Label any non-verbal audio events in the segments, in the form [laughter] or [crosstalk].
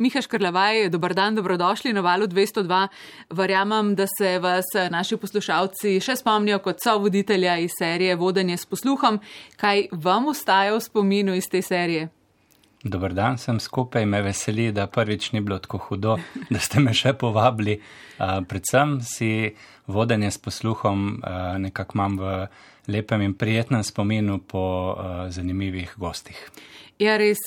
Miha Škrlavaj, dober dan, dobrodošli na valu 202. Verjamem, da se vas naši poslušalci še spomnijo kot so voditelja iz serije Vodenje s posluhom. Kaj vam ostaja v spominu iz te serije? Dober dan, sem skupaj, me veseli, da prvič ni bilo tako hudo, da ste me še povabili. Uh, predvsem si vodenje s posluhom uh, nekako imam v lepem in prijetnem spominu po uh, zanimivih gostih. Ja, res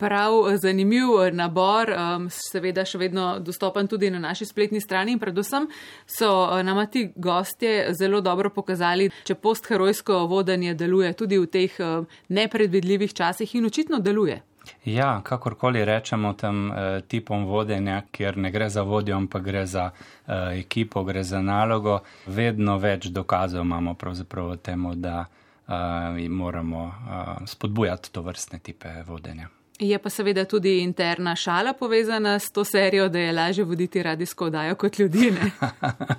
prav zanimiv nabor, seveda še vedno dostopen tudi na naši spletni strani in predvsem so nama ti gostje zelo dobro pokazali, če postherojsko vodenje deluje tudi v teh nepredvidljivih časih in očitno deluje. Ja, kakorkoli rečemo tem eh, tipom vodenja, kjer ne gre za vodjo, ampak gre za eh, ekipo, gre za nalogo, vedno več dokazov imamo pravzaprav o tem, da eh, moramo spodbujati to vrstne tipe vodenja. Je pa seveda tudi interna šala povezana s to serijo, da je lažje voditi radijsko oddajo kot ljudi.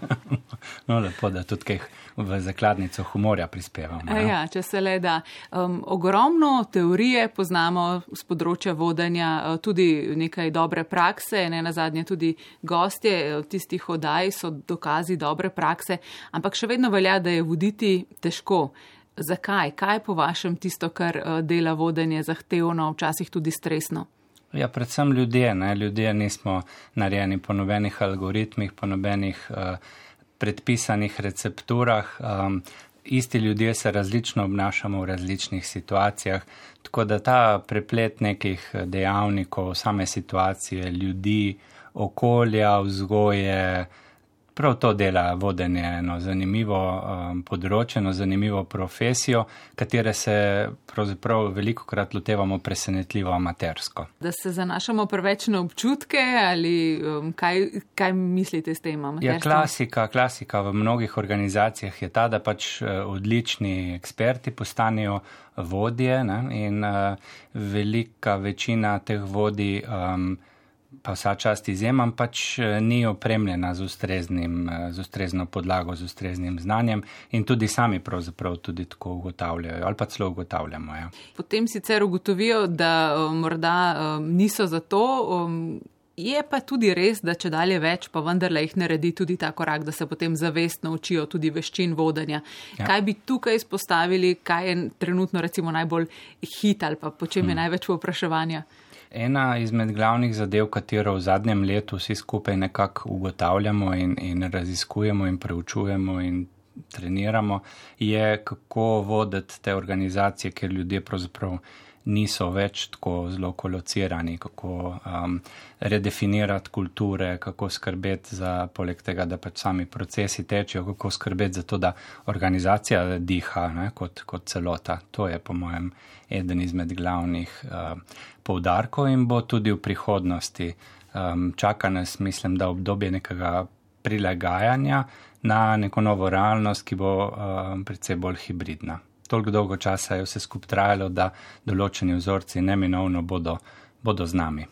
[laughs] no, lepo, da tudi kaj v zakladnico humorja prispevamo. Ja, ja če se le da. Um, ogromno teorije poznamo z področja vodenja, uh, tudi nekaj dobre prakse, ne na zadnje tudi gostje uh, tistih oddaj so dokazi dobre prakse, ampak še vedno velja, da je voditi težko. Zakaj? Kaj je po vašem tisto, kar uh, dela vodenje zahtevno, včasih tudi stresno? Ja, predvsem ljudje. Ne? Ljudje nismo narejeni po nobenih algoritmih, po nobenih uh, predpisanih recepturah. Um, isti ljudje se različno obnašamo v različnih situacijah, tako da ta preplet nekih dejavnikov, same situacije, ljudi, okolja, vzgoje, prav to dela vodenje eno zanimivo um, področje, eno zanimivo profesijo, katere se pravzaprav veliko krat lotevamo presenetljivo amatersko. Da se zanašamo preveč na občutke ali um, kaj, kaj mislite s tem? Ja, klasika, klasika v mnogih organizacijah je ta, da pač uh, odlični eksperti postanejo vodje ne? in uh, velika večina teh vodij um, pa vsa čast izjemam, pač eh, ni opremljena z, ustreznim, eh, z ustrezno podlago, z ustreznim znanjem in tudi sami pravzaprav tudi tako ugotavljajo ali pa celo ugotavljamo. Ja. Potem sicer ugotovijo, da eh, morda niso za to. Je pa tudi res, da če dalje več, pa vendarle jih naredi tudi ta korak, da se potem zavestno učijo tudi veščin vodenja. Ja. Kaj bi tukaj izpostavili, kaj je trenutno recimo najbolj hit ali pa po čem je hmm. največ vpraševanja? Ena izmed glavnih zadev, katero v zadnjem letu vsi skupaj nekako ugotavljamo in, in raziskujemo in preučujemo in treniramo, je kako voditi te organizacije, kjer ljudje pravzaprav niso več tako zelo kolocirani, kako um, redefinirati kulture, kako skrbeti za, poleg tega, da pač sami procesi tečejo, kako skrbeti za to, da organizacija diha ne, kot, kot celota. To je po mojem eden izmed glavnih uh, poudarkov in bo tudi v prihodnosti. Um, čaka nas, mislim, da obdobje nekega prilagajanja na neko novo realnost, ki bo um, predvsej bolj hibridna toliko dolgo časa je vse skupaj trajalo, da določeni vzorci neminovno bodo, bodo z nami.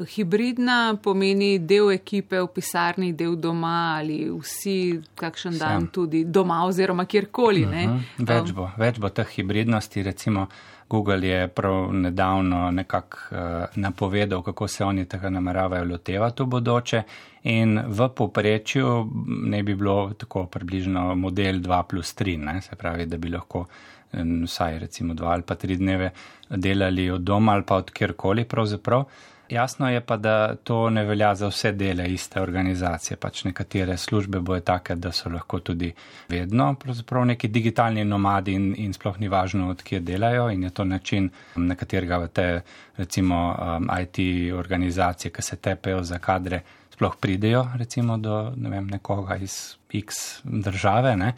Hibridna pomeni del ekipe v pisarni, del doma ali vsi kakšen dan Sem. tudi doma oziroma kjerkoli. Uh mhm. -huh. več, bo, več bo teh hibridnosti, recimo Google je prav nedavno nekako uh, napovedal, kako se oni tega nameravajo lotevati v bodoče in v poprečju ne bi bilo tako približno model 2 plus 3, ne? se pravi, da bi lahko vsaj recimo dva ali pa tri dneve delali od doma ali pa od kjerkoli pravzaprav. Jasno je pa, da to ne velja za vse dele iste organizacije. Pač nekatere službe bojo take, da so lahko tudi vedno neki digitalni nomadi in, in sploh ni važno, odkje delajo in je to način, na katerega v te recimo um, IT organizacije, ki se tepejo za kadre, sploh pridejo recimo do ne vem, nekoga iz X države. Ne?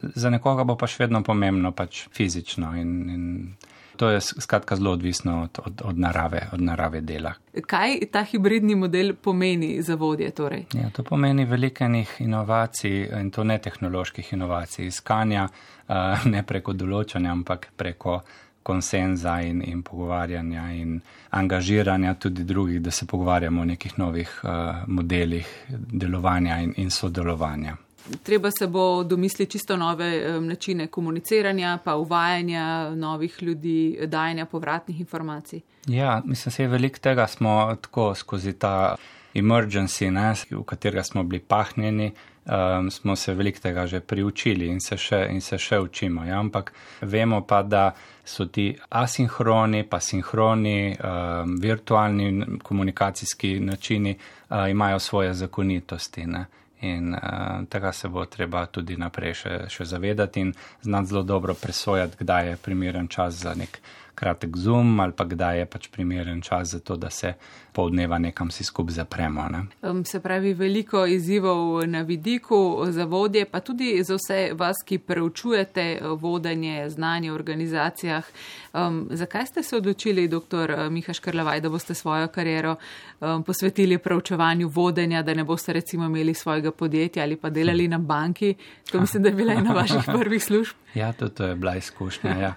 Za nekoga bo pa še vedno pomembno pač fizično in, in To je skratka zelo odvisno od, od, od, narave, od narave dela. Kaj ta hibridni model pomeni za vodje? Torej? Ja, to pomeni velikenih inovacij in to ne tehnoloških inovacij, iskanja uh, ne preko določanja, ampak preko konsenza in, in pogovarjanja in angažiranja tudi drugih, da se pogovarjamo o nekih novih uh, modelih delovanja in, in sodelovanja. Treba se bo domisliti čisto nove načine komuniciranja, pa uvajanja novih ljudi, dajanja povratnih informacij. Ja, mislim, se je veliko tega smo tako skozi ta emergency, ne, v katerega smo bili pahnjeni, um, smo se veliko tega že priučili in se še, in se še učimo. Ja? Ampak vemo pa, da so ti asinhroni, pa sinhroni, um, virtualni komunikacijski načini uh, imajo svoje zakonitosti. Ne? In uh, tega se bo treba tudi naprej še, še zavedati in znati zelo dobro presojati, kdaj je primeren čas za nek kratek zoom ali pa kdaj je pač primeren čas za to, da se pol dneva nekam si skup zapremo. Ne? Se pravi, veliko izzivov na vidiku za vodje, pa tudi za vse vas, ki preučujete vodenje, znanje v organizacijah. Um, zakaj ste se odločili, dr. Uh, Miha Škrlavaj, da boste svojo kariero um, posvetili preučevanju vodenja, da ne boste recimo imeli svojega podjetja ali pa delali na banki? To mislim, da je bila ena vaših [laughs] prvih služb. Ja, to, to je bila izkušnja. Ja.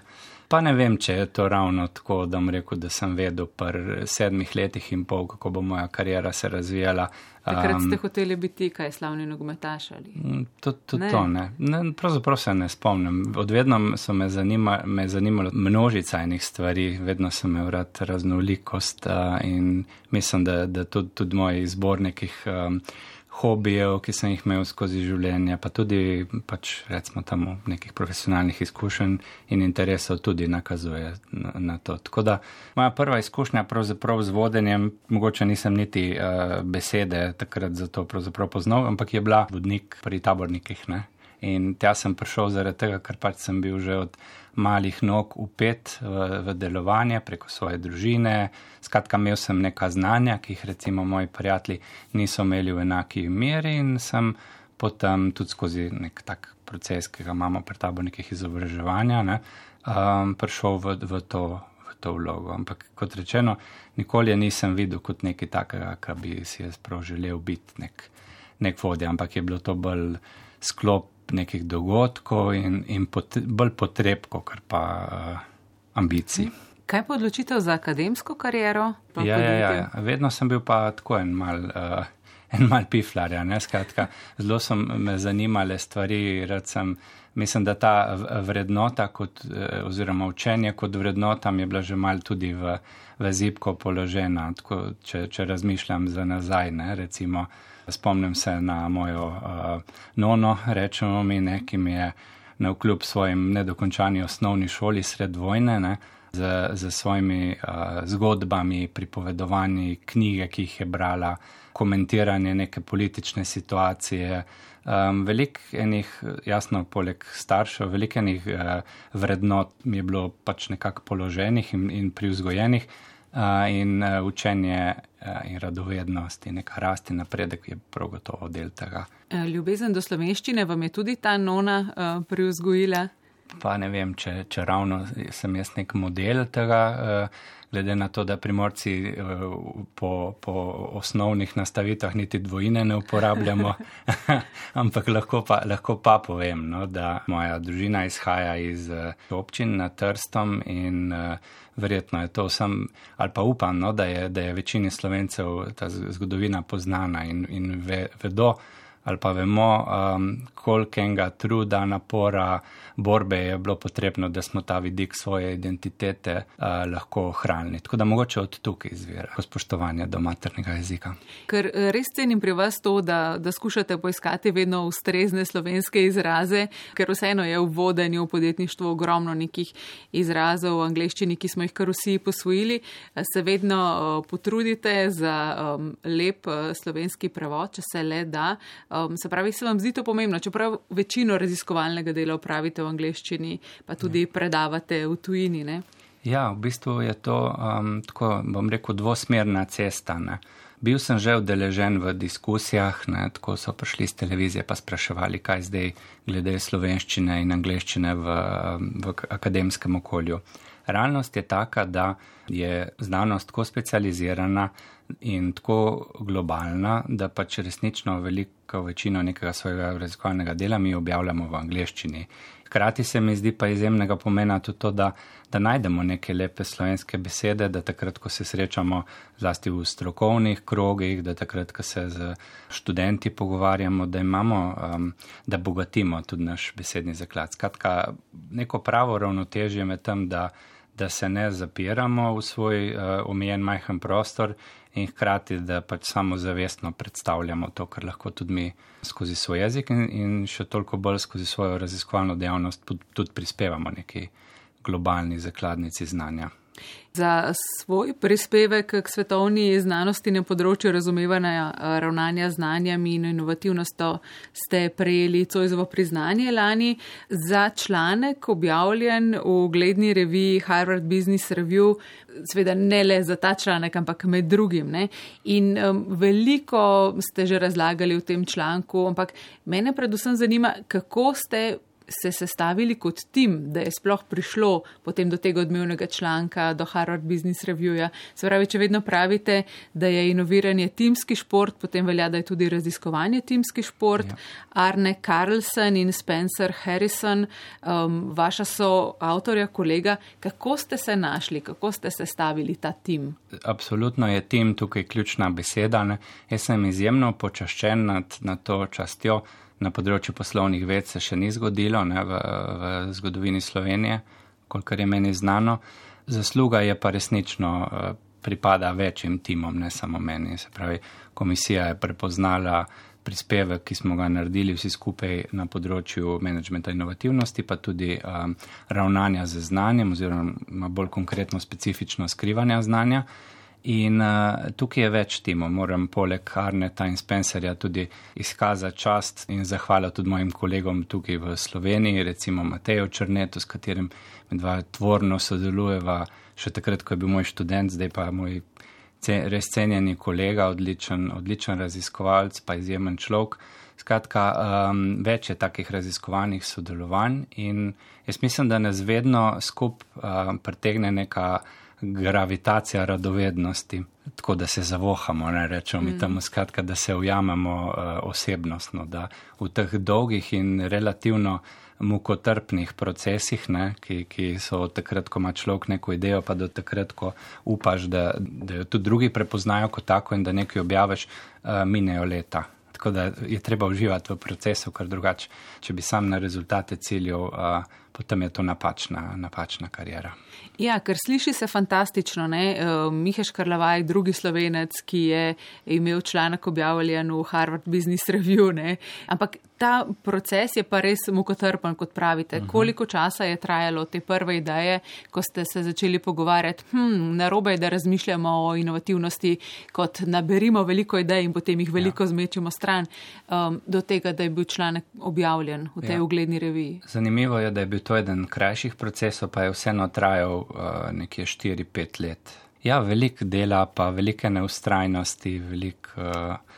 Pa ne vem, če je to ravno tako, da bom rekel, da sem vedel pr sedmih letih in pol, kako bo moja karijera se razvijala. Takrat um, ste hoteli biti kaj slavni nogometaš ali? Mm, to, to, ne. to ne. ne. Pravzaprav se ne spomnim. Odvedno so me, zanima, me zanimalo množica enih stvari, vedno sem imel rad raznolikost uh, in mislim, da, da tudi, tudi moji izbornikih. Um, hobijev, ki sem jih imel skozi življenje, pa tudi pač, recimo, tam nekih profesionalnih izkušenj in interesov tudi nakazuje na, na to. Tako da moja prva izkušnja pravzaprav z vodenjem, mogoče nisem niti uh, besede takrat za to pravzaprav poznal, ampak je bila vodnik pri tabornikih. Ne? In tja sem prišel zaradi tega, ker pač sem bil že od malih nog upet v, v delovanje preko svoje družine. Skratka, imel sem neka znanja, ki jih recimo moji prijatelji niso imeli v enaki meri in sem potem tudi skozi nek tak proces, ki ga imamo pri tabornikih izobraževanja, ne, um, prišel v, v, to, v to vlogo. Ampak kot rečeno, nikoli nisem videl kot nekaj takega, kar bi si jaz prav želel biti nek, nek vodja, ampak je bilo to bolj sklop nekih dogodkov in, in pot, bolj potreb, kot pa uh, ambicij. Kaj pa odločitev za akademsko kariero? Ja, ja, ja, ja, vedno sem bil pa tako en mal. Uh, En mal piflarja, ne skratka, zelo so me zanimale stvari, sem, mislim, da ta vrednota kot, eh, oziroma učenje kot vrednota mi je bila že mal tudi v, v zipko položena, tako, če, če razmišljam za nazaj, ne, recimo, spomnim se na mojo uh, nono, rečemo mi, ne, ki mi je na vkljub svojim nedokončani osnovni šoli sred vojne, ne, z, z svojimi uh, zgodbami, pripovedovanji, knjige, ki jih je brala, komentiranje neke politične situacije. Um, veliko enih, jasno, poleg staršev, veliko enih uh, vrednot mi je bilo pač nekako položenih in, in privzgojenih in učenje in radovednost in neka rast in napredek je prav gotovo del tega. Ljubezen do slovenščine vam je tudi ta nona privzgojila? Pa ne vem, če, če ravno sem jaz nek model tega, glede na to, da primorci po, po osnovnih nastavitvah niti dvojine ne uporabljamo, [laughs] ampak lahko pa, lahko pa povem, no, da moja družina izhaja iz občin na Trstom in verjetno je to vsem, ali pa upam, no, da, je, da je večini slovencev ta zgodovina poznana in, in ve, vedo, ali pa vemo, um, kolikega truda, napora, borbe je bilo potrebno, da smo ta vidik svoje identitete uh, lahko ohranili. Tako da mogoče od tukaj izvira spoštovanje do maternega jezika. Ker eh, res cenim pri vas to, da, da skušate poiskati vedno ustrezne slovenske izraze, ker vseeno je v vodenju, v podjetništvu ogromno nekih izrazov v angleščini, ki smo jih kar vsi posvojili. Se vedno potrudite za um, lep slovenski prevod, če se le da. Um, se pravi, se vam zdi to pomembno, čeprav večino raziskovalnega dela upravite v angleščini, pa tudi ja. predavate v tujini. Ne? Ja, v bistvu je to, um, tako bom rekel, dvosmerna cesta. Ne? Bil sem že udeležen v diskusijah, ne? tako so prišli z televizije pa spraševali, kaj zdaj glede slovenščine in angleščine v, v akademskem okolju. Realnost je taka, da je znanost tako specializirana, in tako globalna, da pač resnično veliko večino nekega svojega raziskovalnega dela mi objavljamo v angleščini. Hkrati se mi zdi pa izjemnega pomena tudi to, da, da najdemo neke lepe slovenske besede, da takrat, ko se srečamo zlasti v strokovnih krogih, da takrat, ko se z študenti pogovarjamo, da imamo, um, da bogatimo tudi naš besedni zaklad. Skratka, neko pravo ravnotežje med tem, da, da se ne zapiramo v svoj uh, omejen majhen prostor in hkrati, da pač samo zavestno predstavljamo to, kar lahko tudi mi skozi svoj jezik in, in še toliko bolj skozi svojo raziskovalno dejavnost tudi prispevamo neki globalni zakladnici znanja. Za svoj prispevek k svetovni znanosti na področju razumevanja eh, ravnanja znanjem in inovativnostjo ste prejeli Cojzovo priznanje lani. Za članek objavljen v gledni reviji Harvard Business Review, sveda ne le za ta članek, ampak med drugim. Ne? In um, veliko ste že razlagali v tem članku, ampak mene predvsem zanima, kako ste se sestavili kot tim, da je sploh prišlo potem do tega odmevnega članka, do Harvard Business Reviewja. Se pravi, če vedno pravite, da je inoviranje timski šport, potem velja, da je tudi raziskovanje timski šport. Ja. Arne Carlsen in Spencer Harrison, um, vaša so avtorja, kolega, kako ste se našli, kako ste sestavili ta tim? Absolutno je tim tukaj ključna beseda. Ne? Jaz sem izjemno počaščen nad, nad to častjo na področju poslovnih ved se še ni zgodilo ne, v, v zgodovini Slovenije, kolikor je meni znano. Zasluga je pa resnično eh, pripada večjim timom, ne samo meni. Se pravi, komisija je prepoznala prispevek, ki smo ga naredili vsi skupaj na področju menedžmenta inovativnosti, pa tudi um, ravnanja z znanjem oziroma bolj konkretno specifično skrivanja znanja. In uh, tukaj je več timov, moram poleg Arneta in Spencerja tudi izkazati čast in zahvala tudi mojim kolegom tukaj v Sloveniji, recimo Matejo Črnetu, s katerim med dva tvorno sodelujeva še takrat, ko je bil moj študent, zdaj pa moj res cenjeni kolega, odličen, odličen raziskovalc, pa izjemen človek. Skratka, um, več je takih raziskovanih sodelovanj in jaz mislim, da nas vedno skup uh, pretegne neka gravitacija radovednosti, tako da se zavohamo, ne rečemo mi mm. temu skratka, da se ujamemo uh, osebnostno, da v teh dolgih in relativno mukotrpnih procesih, ne, ki, ki so od takrat, ko ima človek neko idejo, pa do takrat, ko upaš, da, da jo tudi drugi prepoznajo kot tako in da nekaj objaviš, uh, minejo leta. Tako da je treba uživati v procesu, ker drugače, če bi sam na rezultate ciljev, uh, potem je to napačna, napačna karijera. Ja, ker sliši se fantastično. Uh, Mihaš Karlavaj, drugi slovenec, ki je imel članek objavljen v Harvard Business Review. Ne? Ampak ta proces je pa res mukotrpen, kot pravite. Uh mhm. -huh. Koliko časa je trajalo te prve ideje, ko ste se začeli pogovarjati, hm, narobe je, da razmišljamo o inovativnosti, kot naberimo veliko idej in potem jih veliko ja. zmečemo stran, um, do tega, da je bil članek objavljen v tej ja. ugledni reviji. Zanimivo je, da je bil to eden krajših procesov, pa je vseeno trajal uh, nekje 4-5 let. Ja, veliko dela, pa velike neustrajnosti, veliko. Uh,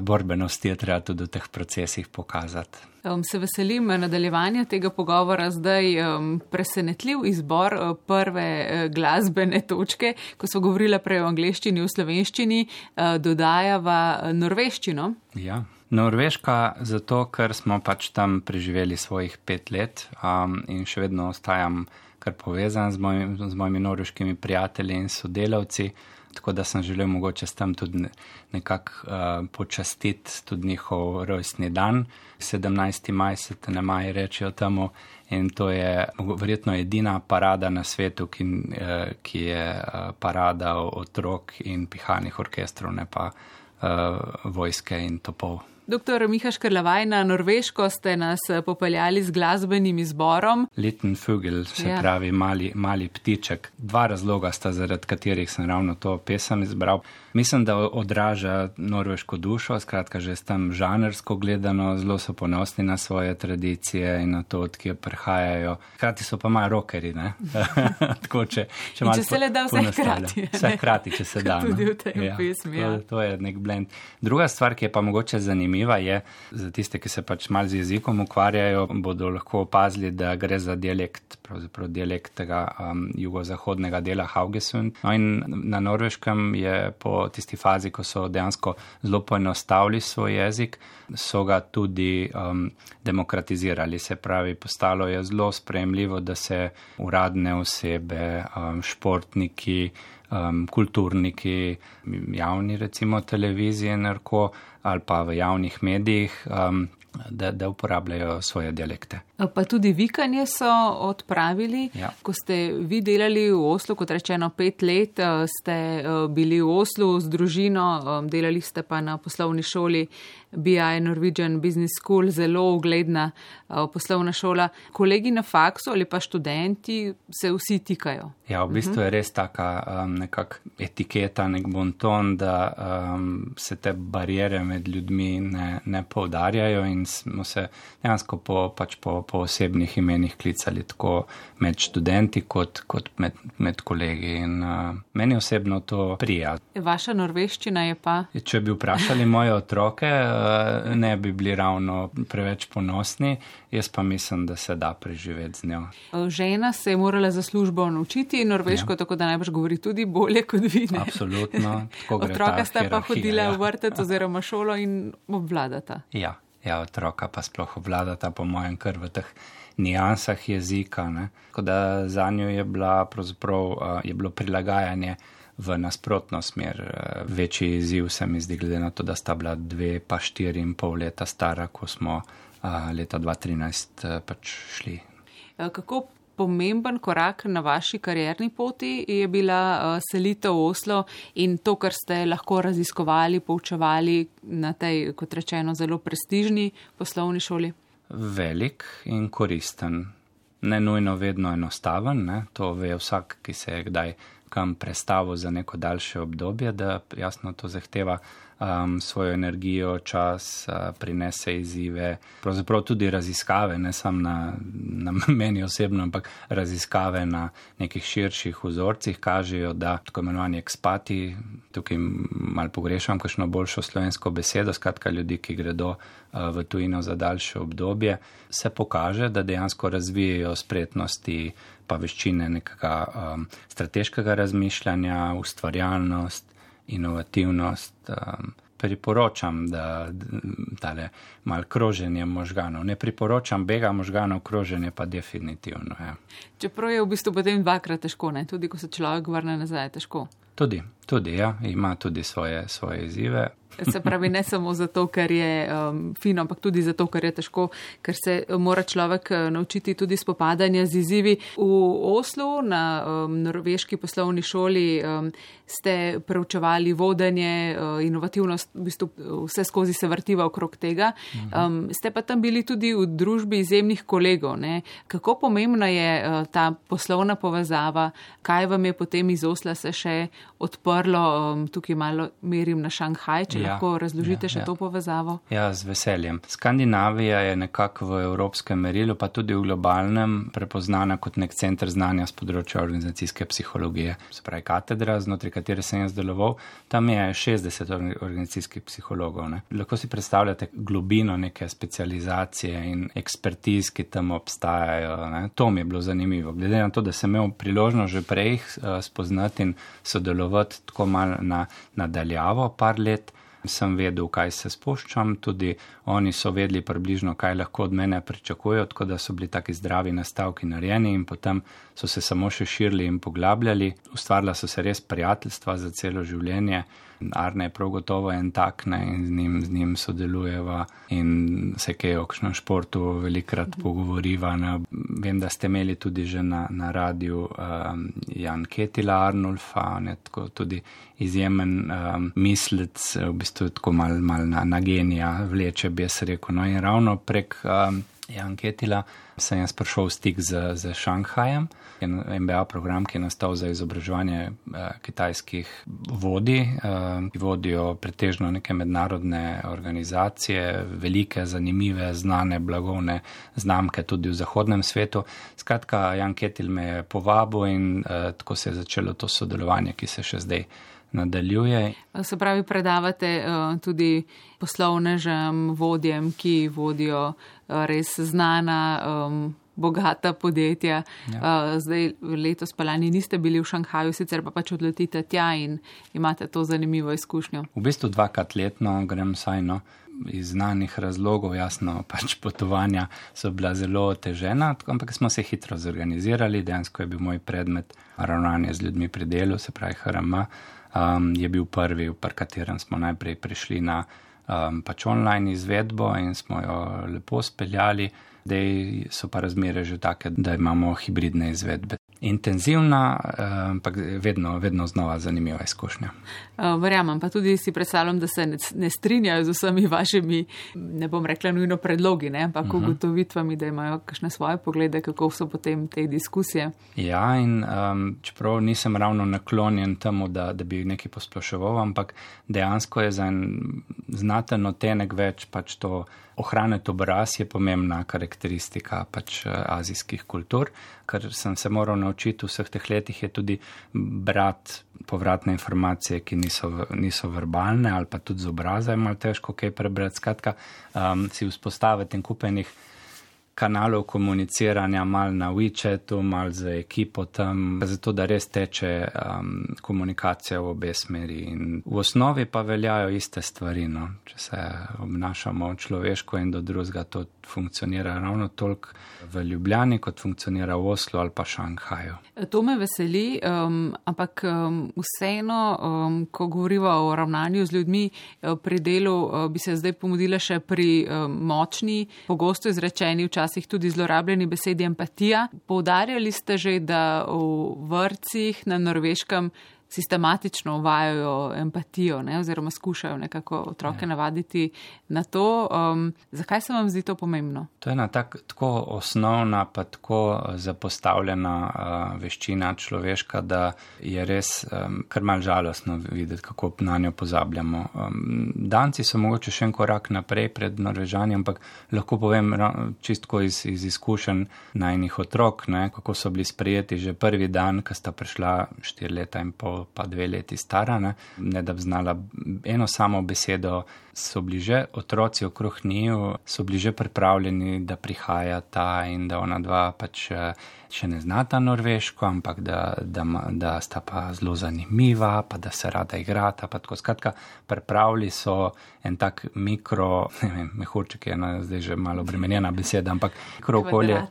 borbenosti je treba tudi v teh procesih pokazati. Um, se veselim nadaljevanja tega pogovora. Zdaj um, presenetljiv izbor uh, prve uh, glasbene točke, ko so govorila prej o angleščini, v slovenščini, uh, dodajava norveščino. Ja. Norveška zato, ker smo pač tam preživeli svojih pet let um, in še vedno ostajam kar povezan z, moj, z mojimi norveškimi prijatelji in sodelavci tako da sem želel mogoče s tem tudi nekako uh, počastiti tudi njihov rojstni dan. 17. maj se te ne maj rečejo temu in to je verjetno edina parada na svetu, ki, uh, ki je uh, parada otrok in pihalnih orkestrov, ne pa uh, vojske in topov. Doktor Mihaš Krlavaj, na Norveško ste nas eh, popeljali z glasbenim izborom. Liten Fugel, se ja. pravi mali, mali ptiček. Dva razloga sta, zaradi katerih sem ravno to pesem izbral. Mislim, da odraža norveško dušo, skratka, že s tem žanrsko gledano, zelo so ponosni na svoje tradicije in na to, odkje prihajajo. Hkrati so pa malo rokeri, ne? [laughs] Tako, če, če, če se le da vse hkrati. Vse hkrati, če se da. Tudi v tej ja, pesmi. Ja. To, to je nek blend. Druga stvar, ki je pa mogoče zanimiva, zanimiva, je za tiste, ki se pač mal z jezikom ukvarjajo, bodo lahko opazili, da gre za dialekt, pravzaprav dialekt tega um, jugozahodnega dela Haugesund. No in na norveškem je po tisti fazi, ko so dejansko zelo poenostavili svoj jezik, so ga tudi um, demokratizirali. Se pravi, postalo je zelo sprejemljivo, da se uradne osebe, um, športniki, um, kulturniki, javni recimo televizije, narko ali pa v javnih medijih, um, da, da uporabljajo svoje dialekte. Pa tudi vikanje so odpravili. Ja. Ko ste vi delali v Oslu, kot rečeno, pet let eh, ste eh, bili v Oslu z družino, eh, delali ste pa na poslovni šoli BI Norwegian Business School, zelo ugledna poslovna šola. Kolegi na faksu ali pa študenti se vsi tikajo. Ja, v bistvu je res taka um, nekak etiketa, nek bonton, da um, se te barijere med ljudmi ne, ne poudarjajo in smo se dejansko po, pač po po osebnih imenih klicali, tako med študenti kot, kot med, med kolegi. In, uh, meni osebno to prija. Vaša norveščina je pa? Če bi vprašali moje otroke, uh, ne bi bili ravno preveč ponosni, jaz pa mislim, da se da preživeti z njo. Žena se je morala za službo naučiti norveško, ja. tako da najbrž govori tudi bolje kot vi. Ne? Absolutno. Otroka sta pa hodila ja. v vrtec [laughs] oziroma šolo in obvladata. Ja ja, otroka pa sploh obvladata, po mojem, kar v teh nijansah jezika. Tako da za njo je, bila, je bilo prilagajanje v nasprotno smer. Večji izziv se mi zdi, glede na to, da sta bila dve pa štiri in pol leta stara, ko smo leta 2013 pač šli. Kako pomemben korak na vaši karjerni poti je bila selitev v Oslo in to, kar ste lahko raziskovali, poučevali na tej, kot rečeno, zelo prestižni poslovni šoli? Velik in koristen. Ne nujno vedno enostaven, ne? to ve vsak, ki se je kdaj kam prestavil za neko daljše obdobje, da jasno to zahteva um, svojo energijo, čas, uh, prinese izzive, pravzaprav tudi raziskave, ne samo na, na [laughs] meni osebno, ampak raziskave na nekih širših vzorcih kažejo, da tako imenovani ekspati, tukaj mal pogrešam kakšno boljšo slovensko besedo, skratka ljudi, ki gredo uh, v tujino za daljše obdobje, se pokaže, da dejansko razvijajo spretnosti pa veščine nekega um, strateškega razmišljanja, ustvarjalnost, inovativnost. Um, priporočam, da tale mal kroženje možganov. Ne priporočam bega možganov, kroženje pa definitivno. Ja. Čeprav je v bistvu potem dvakrat težko, ne? tudi ko se človek vrne nazaj, težko. Tudi, tudi, ja, ima tudi svoje, svoje izzive. Se pravi, ne samo zato, ker je um, fino, ampak tudi zato, ker je težko, ker se mora človek uh, naučiti tudi spopadanja z izzivi. V Oslu na um, norveški poslovni šoli um, ste preučevali vodenje, uh, inovativnost, v bistvu vse skozi se vrtiva okrog tega. Um, ste pa tam bili tudi v družbi izjemnih kolegov. Ne? Kako pomembna je uh, ta poslovna povezava, kaj vam je potem iz Osla se še odprlo, um, tukaj malo merim na Šanghaj, če ja, lahko razložite ja, še ja. to povezavo. Ja, z veseljem. Skandinavija je nekako v evropskem merilu, pa tudi v globalnem, prepoznana kot nek center znanja z področja organizacijske psihologije. Se pravi, katedra, znotraj katere sem jaz deloval, tam je 60 organizacijskih psihologov. Ne. Lahko si predstavljate globino neke specializacije in ekspertiz, ki tam obstajajo. Ne. To mi je bilo zanimivo. Glede na to, da sem imel priložnost že prej uh, spoznati in sodelovati tako malo na, nadaljavo, par let, sem vedel, kaj se spuščam, tudi oni so vedeli približno, kaj lahko od mene pričakujejo, tako da so bili taki zdravi nastavki narejeni in potem so se samo še širili in poglabljali. Ustvarila so se res prijateljstva za celo življenje. Arne je prav gotovo en tak ne, in z njim, z njim sodelujeva in se kaj o kakšnem športu velikrat pogovoriva. Ne. Vem, da ste imeli tudi že na, na radiju um, Jan Ketila Arnulfa, ne, tako tudi izjemen um, mislec, v bistvu tako mal, mal na, na genija vleče, bi jaz rekel. No in ravno prek um, Jan Ketila sem jaz prišel v stik z, z Šanghajem, MBA program, ki je nastal za izobraževanje eh, kitajskih vodi, eh, ki vodijo pretežno neke mednarodne organizacije, velike, zanimive, znane, blagovne znamke tudi v zahodnem svetu. Skratka, Jan Ketil me je povabil in eh, tako se je začelo to sodelovanje, ki se še zdaj nadaljuje. Se pravi, predavate uh, tudi poslovnežem, vodjem, ki vodijo uh, res znana. Um, Bogata podjetja. Ja. Uh, zdaj, letos pa lani niste bili v Šanghaju, sicer pa pač odletite tja in imate to zanimivo izkušnjo. V bistvu dvakrat letno grem sajno. Iz znanih razlogov, jasno, pač potovanja so bila zelo otežena, ampak smo se hitro zorganizirali. Dejansko je bil moj predmet ravnanje z ljudmi pri delu, se pravi HRM um, je bil prvi, v katerem smo najprej prišli na um, pač online izvedbo in smo jo lepo speljali. Zdaj so pa razmere že take, da imamo hibridne izvedbe intenzivna, eh, ampak vedno, vedno znova zanimiva izkušnja. Eh, verjamem, pa tudi si predstavljam, da se ne, ne strinjajo z vsemi vašimi, ne bom rekla nujno predlogi, ne, ampak uh mhm. -huh. ugotovitvami, da imajo kakšne svoje poglede, kako so potem te diskusije. Ja, in um, čeprav nisem ravno naklonjen temu, da, da bi nekaj posploševal, ampak dejansko je za en znaten otenek več pač to ohraniti obraz je pomembna karakteristika pač eh, azijskih kultur. Kar sem se moral naučiti v vseh teh letih, je tudi brati povratne informacije, ki niso, niso verbalne ali pa tudi z obraza je malo težko kaj prebrati. Skratka, um, si vzpostaviti in kupenih kanalov komuniciranja, mal na WeChatu, mal z ekipo tam, zato da res teče um, komunikacija v obe smeri. In v osnovi pa veljajo iste stvari, no? če se obnašamo človeško in do drugega, to funkcionira ravno toliko v Ljubljani, kot funkcionira v Oslu ali pa Šanghaju. To me veseli, um, ampak um, vseeno, um, ko govorimo o ravnanju z ljudmi uh, pri delu, uh, bi se zdaj pomodila še pri um, močni, pogosto izrečeni, včasih tudi zlorabljeni besedi empatija. Poudarjali ste že, da v vrcih na norveškem sistematično uvajajo empatijo ne, oziroma skušajo nekako otroke ja. navaditi na to. Um, zakaj se vam zdi to pomembno? To je ena tak, tako osnovna, pa tako zapostavljena uh, veščina človeška, da je res um, kar mal žalostno videti, kako na njo pozabljamo. Um, danci so mogoče še en korak naprej pred Norvežani, ampak lahko povem čistko iz, iz izkušenj najnih otrok, ne, kako so bili sprejeti že prvi dan, ko sta prišla štiri leta in pol pa dve leti stara, ne, ne da bi znala eno samo besedo, so bili že otroci okrog njiju, so bili že pripravljeni, da prihaja ta in da ona dva pač eh, še ne znata norveško, ampak da, da, da sta pa zelo zanimiva, pa da se rada igrata. Skratka, pripravili so en tak mikro, [laughs] ne vem, mehurček je ena zdaj že malo obremenjena beseda, ampak mikro okolje.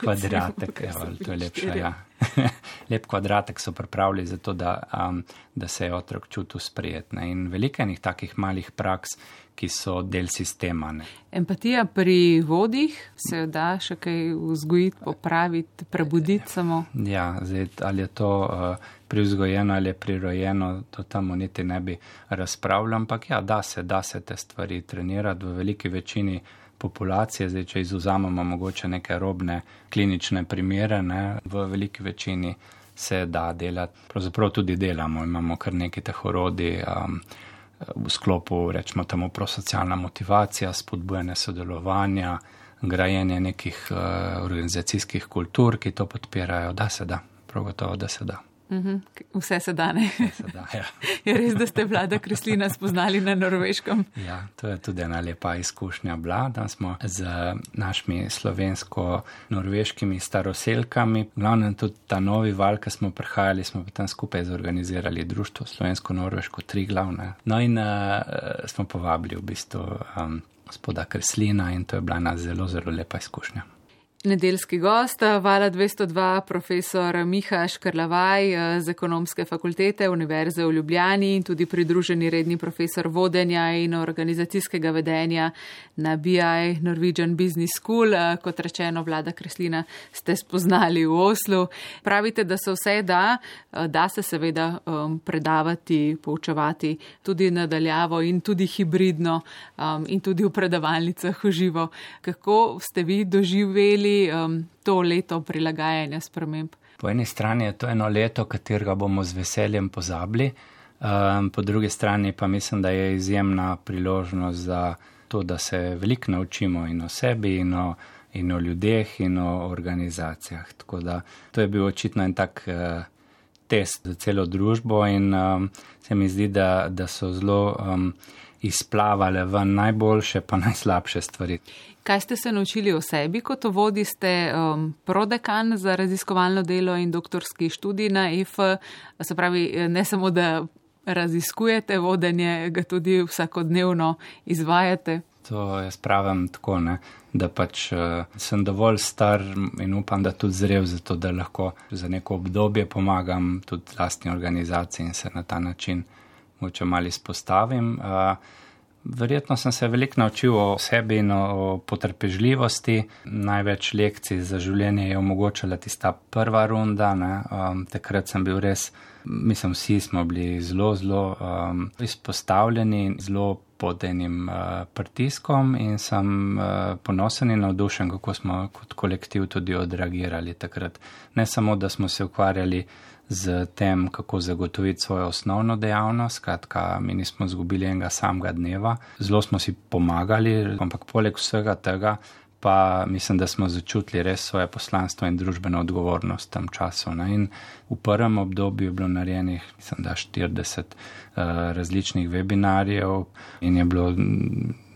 Kvadratek, to je lepše, ja. [laughs] lep kvadratek so pripravili za to, da, um, da se je otrok čutil sprijetne. In veliko enih takih malih praks, ki so del sistema. Ne. Empatija pri vodih se da še kaj vzgojiti, popraviti, prebuditi samo. Ja, zdaj, ali je to uh, privzgojeno ali je prirojeno, to tam niti ne bi razpravljal, ampak ja, da se, da se te stvari trenirati v veliki večini populacije, zdaj če izuzamemo mogoče neke robne klinične primere, ne, v veliki večini se da delati. Pravzaprav tudi delamo, imamo kar nekaj teh orodij um, v sklopu, rečemo temu, prosocialna motivacija, spodbujanje sodelovanja, grajenje nekih uh, organizacijskih kultur, ki to podpirajo, da se da, prav gotovo, da se da. Mhm. Vse se da, ne? Se da, ja. [laughs] je res, da ste vlada Kreslina spoznali na norveškem? Ja, to je tudi ena lepa izkušnja bila, da smo z našimi slovensko-norveškimi staroselkami, glavno tudi ta novi val, ki smo prihajali, smo tam skupaj zorganizirali društvo slovensko-norveško tri glavne. No in uh, smo povabili v bistvu um, gospoda Kreslina in to je bila ena zelo, zelo lepa izkušnja. Nedeljski gost, Vala 202, profesor Miha Škrlavaj z ekonomske fakultete Univerze v Ljubljani in tudi pridruženi redni profesor vodenja in organizacijskega vedenja na BI Norwegian Business School. Kot rečeno, vlada Kreslina ste spoznali v Oslu. Pravite, da se vse da, da se seveda um, predavati, poučevati tudi nadaljavo in tudi hibridno um, in tudi v predavalnicah v živo. Kako ste vi doživeli? Doživeli um, to leto prilagajanja sprememb? Po eni strani je to eno leto, katerega bomo z veseljem pozabili, um, po drugi strani pa mislim, da je izjemna priložnost za to, da se veliko naučimo in o sebi, in o, in o ljudeh, in o organizacijah. Tako da to je bil očitno en tak uh, test za celo družbo in um, se mi zdi, da, da so zelo um, izplavale v najboljše pa najslabše stvari. Kaj ste se naučili o sebi, kot vodi ste um, prodekan za raziskovalno delo in doktorski študij na EF? Se pravi, ne samo, da raziskujete vodenje, ga tudi vsakodnevno izvajate. To jaz pravim tako, ne, da pač uh, sem dovolj star in upam, da tudi zrel za to, da lahko za neko obdobje pomagam tudi lastni organizaciji in se na ta način moče malo izpostavim. Uh, Verjetno sem se veliko naučil o sebi in o potrpežljivosti. Največ lekcij za življenje je omogočala tista prva runda. Um, takrat sem bil res, mislim, vsi smo bili zelo, zelo um, izpostavljeni in zelo pod enim uh, pritiskom in sem uh, ponosen in navdušen, kako smo kot kolektiv tudi odreagirali takrat. Ne samo, da smo se ukvarjali z tem, kako zagotoviti svojo osnovno dejavnost. Skratka, mi nismo izgubili enega samega dneva, zelo smo si pomagali, ampak poleg vsega tega pa mislim, da smo začutili res svoje poslanstvo in družbeno odgovornost v tem času. Ne? In v prvem obdobju je bilo narejenih, mislim, da 40 uh, eh, različnih webinarjev in je bilo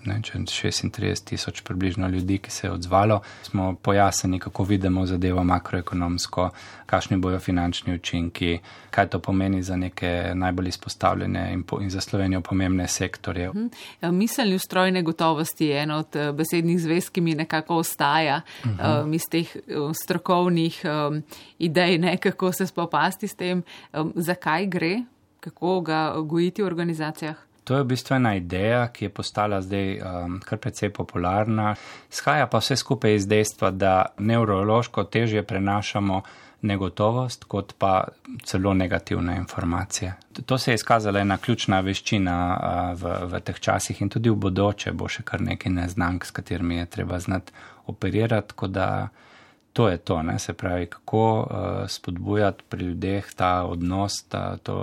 ne, 36 tisoč približno ljudi, ki se je odzvalo. Smo pojasnili, kako vidimo zadevo makroekonomsko, kakšni bojo finančni učinki, kaj to pomeni za neke najbolj izpostavljene in, po, in za Slovenijo pomembne sektorje. Hmm. Miselni ustroj negotovosti je eno od eh, besednih zvez, ki mi nekako ostaja uh -huh. um, iz teh strokovnih um, idej, ne, kako se spopasti s tem, um, zakaj gre, kako ga gojiti v organizacijah. To je v bistvu ena ideja, ki je postala zdaj um, kar precej popularna. Skaja pa vse skupaj iz dejstva, da nevrološko težje prenašamo negotovost, kot pa celo negativne informacije. To se je izkazala ena ključna veščina uh, v, v teh časih in tudi v bodoče bo še kar nekaj neznank, s katerimi je treba znati operirati to je to, ne? se pravi, kako uh, spodbujati pri ljudeh ta odnos, ta, to,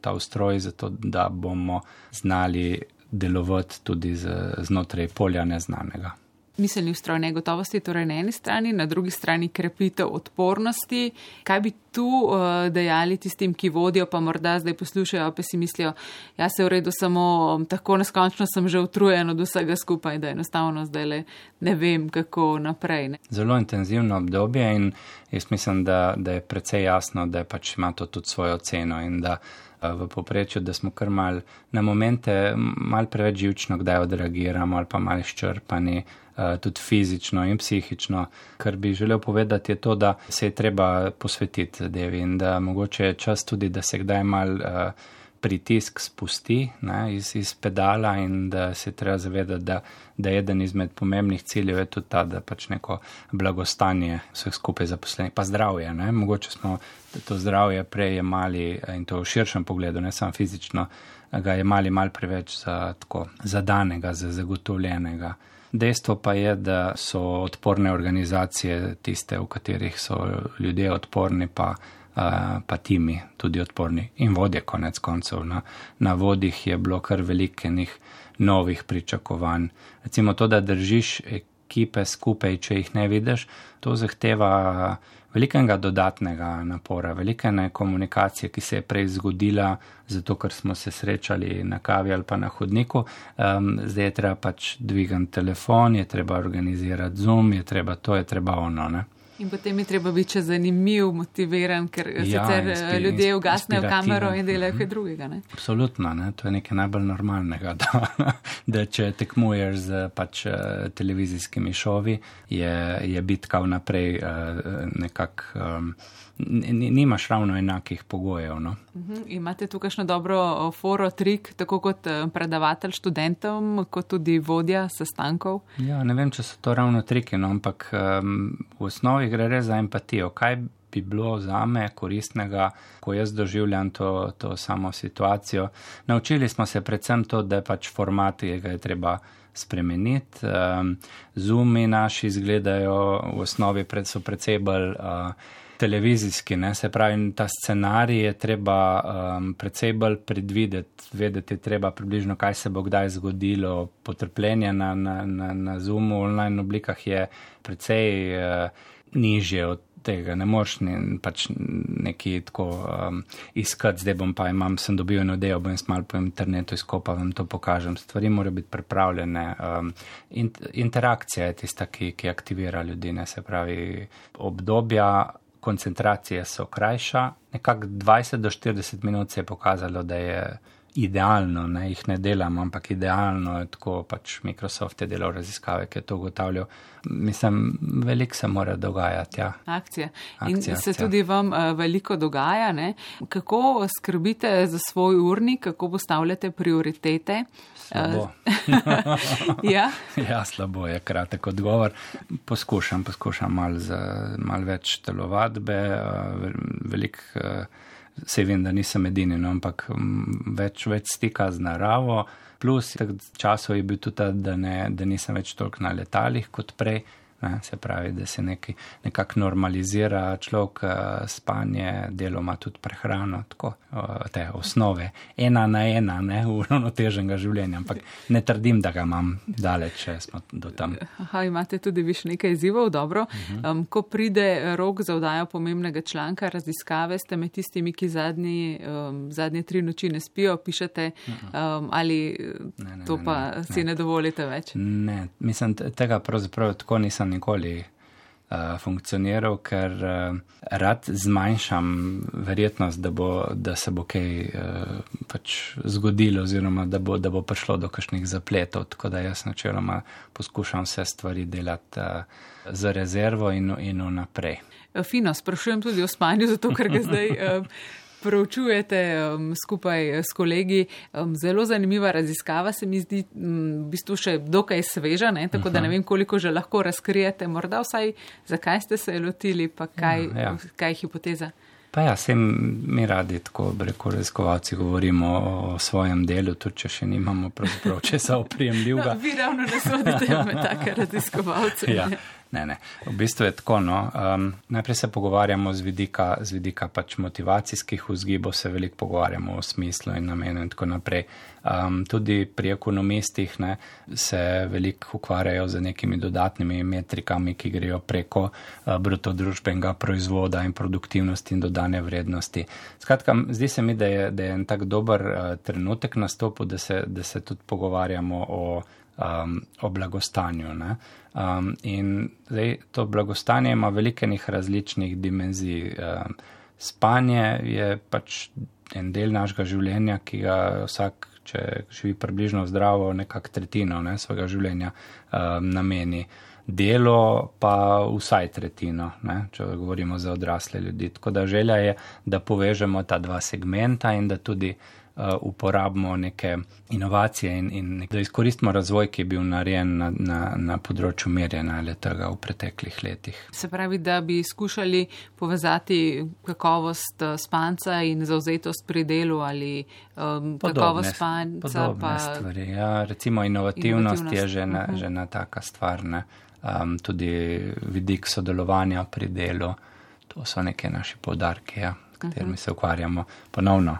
ta ustroj, zato da bomo znali delovati tudi z, znotraj polja neznanega miselni ustroj negotovosti, torej na eni strani, na drugi strani krepitev odpornosti. Kaj bi tu uh, dejali tistim, ki vodijo, pa morda zdaj poslušajo, pa si mislijo, ja se v redu, samo tako neskončno sem že utrujen od vsega skupaj, da enostavno zdaj le ne vem, kako naprej. Ne? Zelo intenzivno obdobje in jaz mislim, da, da je precej jasno, da pač ima to tudi svojo ceno in da eh, v poprečju, da smo kar mal na momente mal preveč živčno, kdaj odreagiramo ali pa mal izčrpani. Eh, tudi fizično in psihično. Kar bi želel povedati, je to, da se je treba posvetiti zadevi in da mogoče je čas tudi, da se kdaj mal uh, pritisk spusti ne, iz, iz pedala in da se treba zavedati, da, da eden izmed pomembnih ciljev je tudi ta, da pač neko blagostanje vseh skupaj zaposlenih, pa zdravje. Ne. Mogoče smo to zdravje prej jemali in to v širšem pogledu, ne samo fizično, ga jemali mal preveč za tako zadanega, za zagotovljenega. Dejstvo pa je, da so odporne organizacije tiste, v katerih so ljudje odporni, pa, pa timi tudi odporni in vodje konec koncev. Na, na vodih je bilo kar velikenih novih pričakovanj. Recimo to, da držiš ekipe skupaj, če jih ne vidiš, to zahteva velikega dodatnega napora, velikene komunikacije, ki se je prej zgodila, zato ker smo se srečali na kavi ali pa na hodniku. Um, zdaj je treba pač dvigati telefon, je treba organizirati zoom, je treba to, je treba ono. Ne? In potem je treba biti še zanimiv, motiviran, ker ja, sicer eh, inspir, ljudje ugasnejo kamero in delajo kaj drugega. Ne? Absolutno, ne? to je nekaj najbolj normalnega. [laughs] Da, da če tekmuješ z pač, eh, televizijskimi šovi, je, je bitka vnaprej eh, nekako. Um, nimaš ravno enakih pogojev. No? Uh mhm. -huh. Imate tukaj še dobro foro, trik, tako kot eh, predavatelj študentom, kot tudi vodja sestankov? Ja, ne vem, če so to ravno triki, no, ampak um, v osnovi gre res za empatijo. Kaj bi bilo za me koristnega, ko jaz doživljam to, to samo situacijo? Naučili smo se predvsem to, da je pač format, ki ga je treba. Spremeniti. Um, Zumi naši izgledajo v osnovi pred, so precej bolj uh, televizijski, ne? se pravi, ta scenarij je treba um, predvsej bolj predvideti, vedeti je treba približno, kaj se bo kdaj zgodilo. Potrpljenje na, na, na, na Zoomu, online oblikah je predvsej uh, nižje od tega ne moreš ne, pač neki tako um, iskati, zdaj bom pa imam, sem dobil eno idejo, bom jaz mal po internetu izkopal, vam to pokažem. Stvari morajo biti pripravljene. Um, in, interakcija je tista, ki, ki aktivira ljudi, ne se pravi obdobja. Koncentracije so krajša, nekako 20 do 40 minut se je pokazalo, da je idealno, ne jih ne delam, ampak idealno je tako pač Microsoft je delal raziskave, ki je to ugotavljal. Mislim, veliko se mora dogajati. Ja. Akcija. In akcija, se tudi vam uh, veliko dogaja. Ne? Kako skrbite za svoj urnik, kako postavljate prioritete? Slabo. [laughs] ja? [laughs] ja, slabo je kratek odgovor. Poskušam, poskušam malo mal več telovadbe, uh, veliko. Uh, se vem, da nisem edini, no, ampak mm, več, več stika z naravo. Plus, časov je bil tudi ta, da, ne, da nisem več toliko na letalih kot prej. Ne, se pravi, da se neki, nekako normalizira človek eh, spanje, deloma tudi prehrano, tako te osnove. Ena na ena, ne [laughs] uravnoteženega življenja, ampak ne trdim, da ga imam daleč, če smo do tam. Aha, imate tudi vi še nekaj izzivov, dobro. Uh -huh. um, ko pride rok za vdajo pomembnega članka raziskave, ste med tistimi, ki zadnji, um, zadnje tri noči ne spijo, pišete um, ali ne, ne, to ne, pa ne, si ne. ne dovolite več? Ne, mislim, tega pravzaprav tako nisem nikoli uh, funkcioniral, ker uh, rad zmanjšam verjetnost, da, bo, da se bo kaj uh, pač zgodilo oziroma da bo, da bo prišlo do kakšnih zapletov. Tako da jaz načeloma poskušam vse stvari delati uh, za rezervo in, in naprej. Fino, sprašujem tudi o spanju, zato ker ga zdaj. Uh, [laughs] proučujete um, skupaj s kolegi. Um, zelo zanimiva raziskava se mi zdi, um, v bistvu še dokaj sveža, ne? tako da ne vem, koliko že lahko razkrijete. Morda vsaj, zakaj ste se lotili, pa kaj, ja, ja. kaj je hipoteza. Pa ja, sem mi radi tako, reko, raziskovalci govorimo o svojem delu, tudi če še nimamo pravzaprav česa [laughs] oprijemljivega. No, vi ravno ne sodite [laughs] med take raziskovalce. ja. Ne, ne. V bistvu je tako. No. Um, najprej se pogovarjamo z vidika, z vidika pač motivacijskih vzgibov, se veliko pogovarjamo o smislu in namenu in tako naprej. Um, tudi pri ekonomistih ne, se veliko ukvarjajo z nekimi dodatnimi metrikami, ki grejo preko uh, bruto družbenega proizvoda in produktivnosti in dodane vrednosti. Skratka, zdi se mi, da je, da je en tak dober uh, trenutek nastopu, da se, da se tudi pogovarjamo o um, o blagostanju. Um, in zdaj, to blagostanje ima velikenih različnih dimenzij. Um, spanje je pač en del našega življenja, ki ga vsak, če živi približno zdravo, nekako tretjino ne, svojega življenja um, nameni. Delo pa vsaj tretjino, ne, če govorimo za odrasle ljudi. Tako da želja je, da povežemo ta dva segmenta in da tudi uh, uporabimo neke inovacije in, in da izkoristimo razvoj, ki je bil narejen na, na, na področju merjenja letega v preteklih letih. Se pravi, da bi skušali povezati kakovost eh, spanca in zauzetost pri delu ali um, kakovost spanca. Pa... Stvari, ja, recimo inovativnost, inovativnost je že ena, uh -huh. že ena taka stvar, ne? um, tudi vidik sodelovanja pri delu. To so neke naše povdarke, ja, s katerimi uh -huh. se ukvarjamo ponovno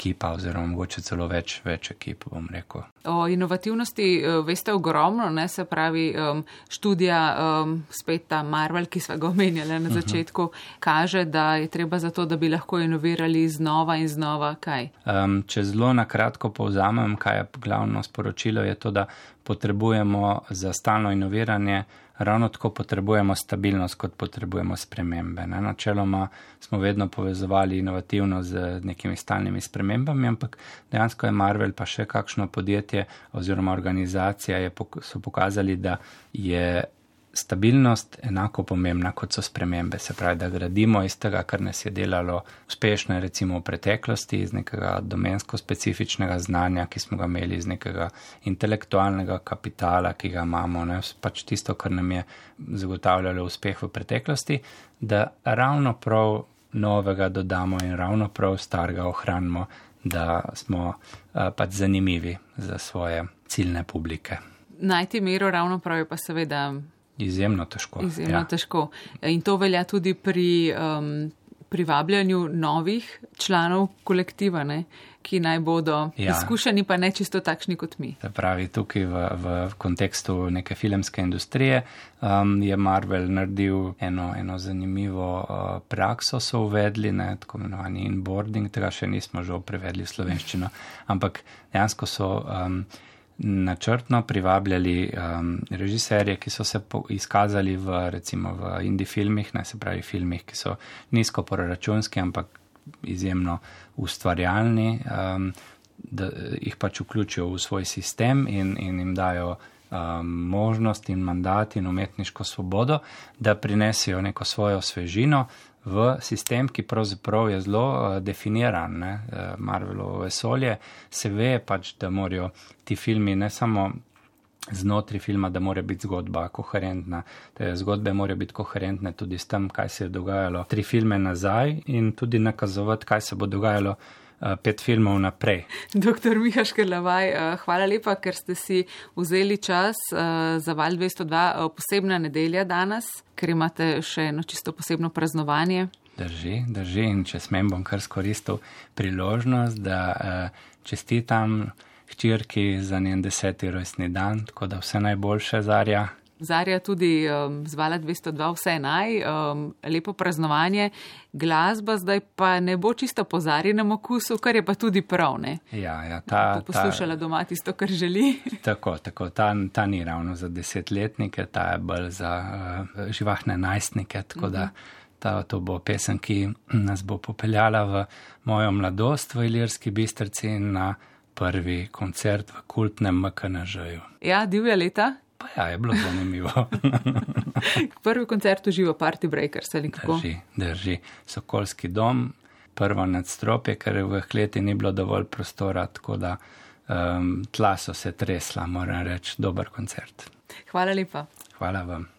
ekipa, oziroma mogoče celo več, več ekip, bom rekel. O inovativnosti eh, veste ogromno, ne se pravi um, študija um, spet ta Marvel, ki smo ga omenjali na mhm. začetku, uh -huh. kaže, da je treba za to, da bi lahko inovirali znova in znova kaj. Um, če zelo na kratko povzamem, kaj je glavno sporočilo, je to, da potrebujemo za stalno inoviranje ravno tako potrebujemo stabilnost, kot potrebujemo spremembe. Ne? Načeloma smo vedno povezovali inovativno z nekimi stalnimi spremembami, ampak dejansko je Marvel pa še kakšno podjetje oziroma organizacija je, so pokazali, da je stabilnost enako pomembna kot so spremembe. Se pravi, da gradimo iz tega, kar nas je delalo uspešno, recimo v preteklosti, iz nekega domensko specifičnega znanja, ki smo ga imeli, iz nekega intelektualnega kapitala, ki ga imamo, ne, pač tisto, kar nam je zagotavljalo uspeh v preteklosti, da ravno prav novega dodamo in ravno prav starega ohranimo, da smo uh, pač zanimivi za svoje ciljne publike. Najti mero ravno prav je pa seveda Izjemno težko. Izjemno ja. težko. In to velja tudi pri um, privabljanju novih članov kolektiva, ne? ki naj bodo ja. izkušeni, pa ne čisto takšni kot mi. Se pravi, tukaj v, v kontekstu neke filmske industrije um, je Marvel naredil eno, eno zanimivo uh, prakso, so uvedli, ne, tako imenovani inboarding, tega še nismo že prevedli v slovenščino, ampak dejansko so. Um, načrtno privabljali um, režiserje, ki so se izkazali v, recimo, v indie filmih, ne se pravi filmih, ki so nizko proračunski, ampak izjemno ustvarjalni, um, da jih pač vključijo v svoj sistem in, in jim dajo um, možnost in mandat in umetniško svobodo, da prinesijo neko svojo svežino, v sistem, ki pravzaprav je zelo uh, definiran, ne, uh, Marvelovo vesolje, se ve pač, da morajo ti filmi ne samo znotraj filma, da mora biti zgodba koherentna, te zgodbe morajo biti koherentne tudi s tem, kaj se je dogajalo tri filme nazaj in tudi nakazovati, kaj se bo dogajalo pet filmov naprej. Doktor Miha Škrlavaj, eh, hvala lepa, ker ste si vzeli čas eh, za Val 202, posebna nedelja danes, ker imate še eno čisto posebno praznovanje. Drži, drži in če smem, bom kar skoristil priložnost, da čestitam hčirki za njen deseti rojstni dan, tako da vse najboljše, Zarja. Zarja tudi um, zvala 202 vse naj, um, lepo praznovanje, glasba zdaj pa ne bo čisto po zarjenem okusu, kar je pa tudi prav, ne? Ja, ja, ta. Poslušala ta, doma tisto, kar želi. [laughs] Tako, tako, ta, ta ni ravno za desetletnike, ta je bolj za uh, živahne najstnike, tako uh -huh. da mhm. ta, to bo pesem, ki nas bo popeljala v mojo mladost v Ilirski bistrci in na prvi koncert v kultnem MKNŽ-ju. Ja, divja leta. Pa ja, je bilo zanimivo. [laughs] Prvi koncert v živo Party Breakers ali kako? Drži, drži. Sokolski dom, prvo nadstropje, ker v kleti ni bilo dovolj prostora, tako da um, tla so se tresla, moram reči, dober koncert. Hvala lepa. Hvala vam.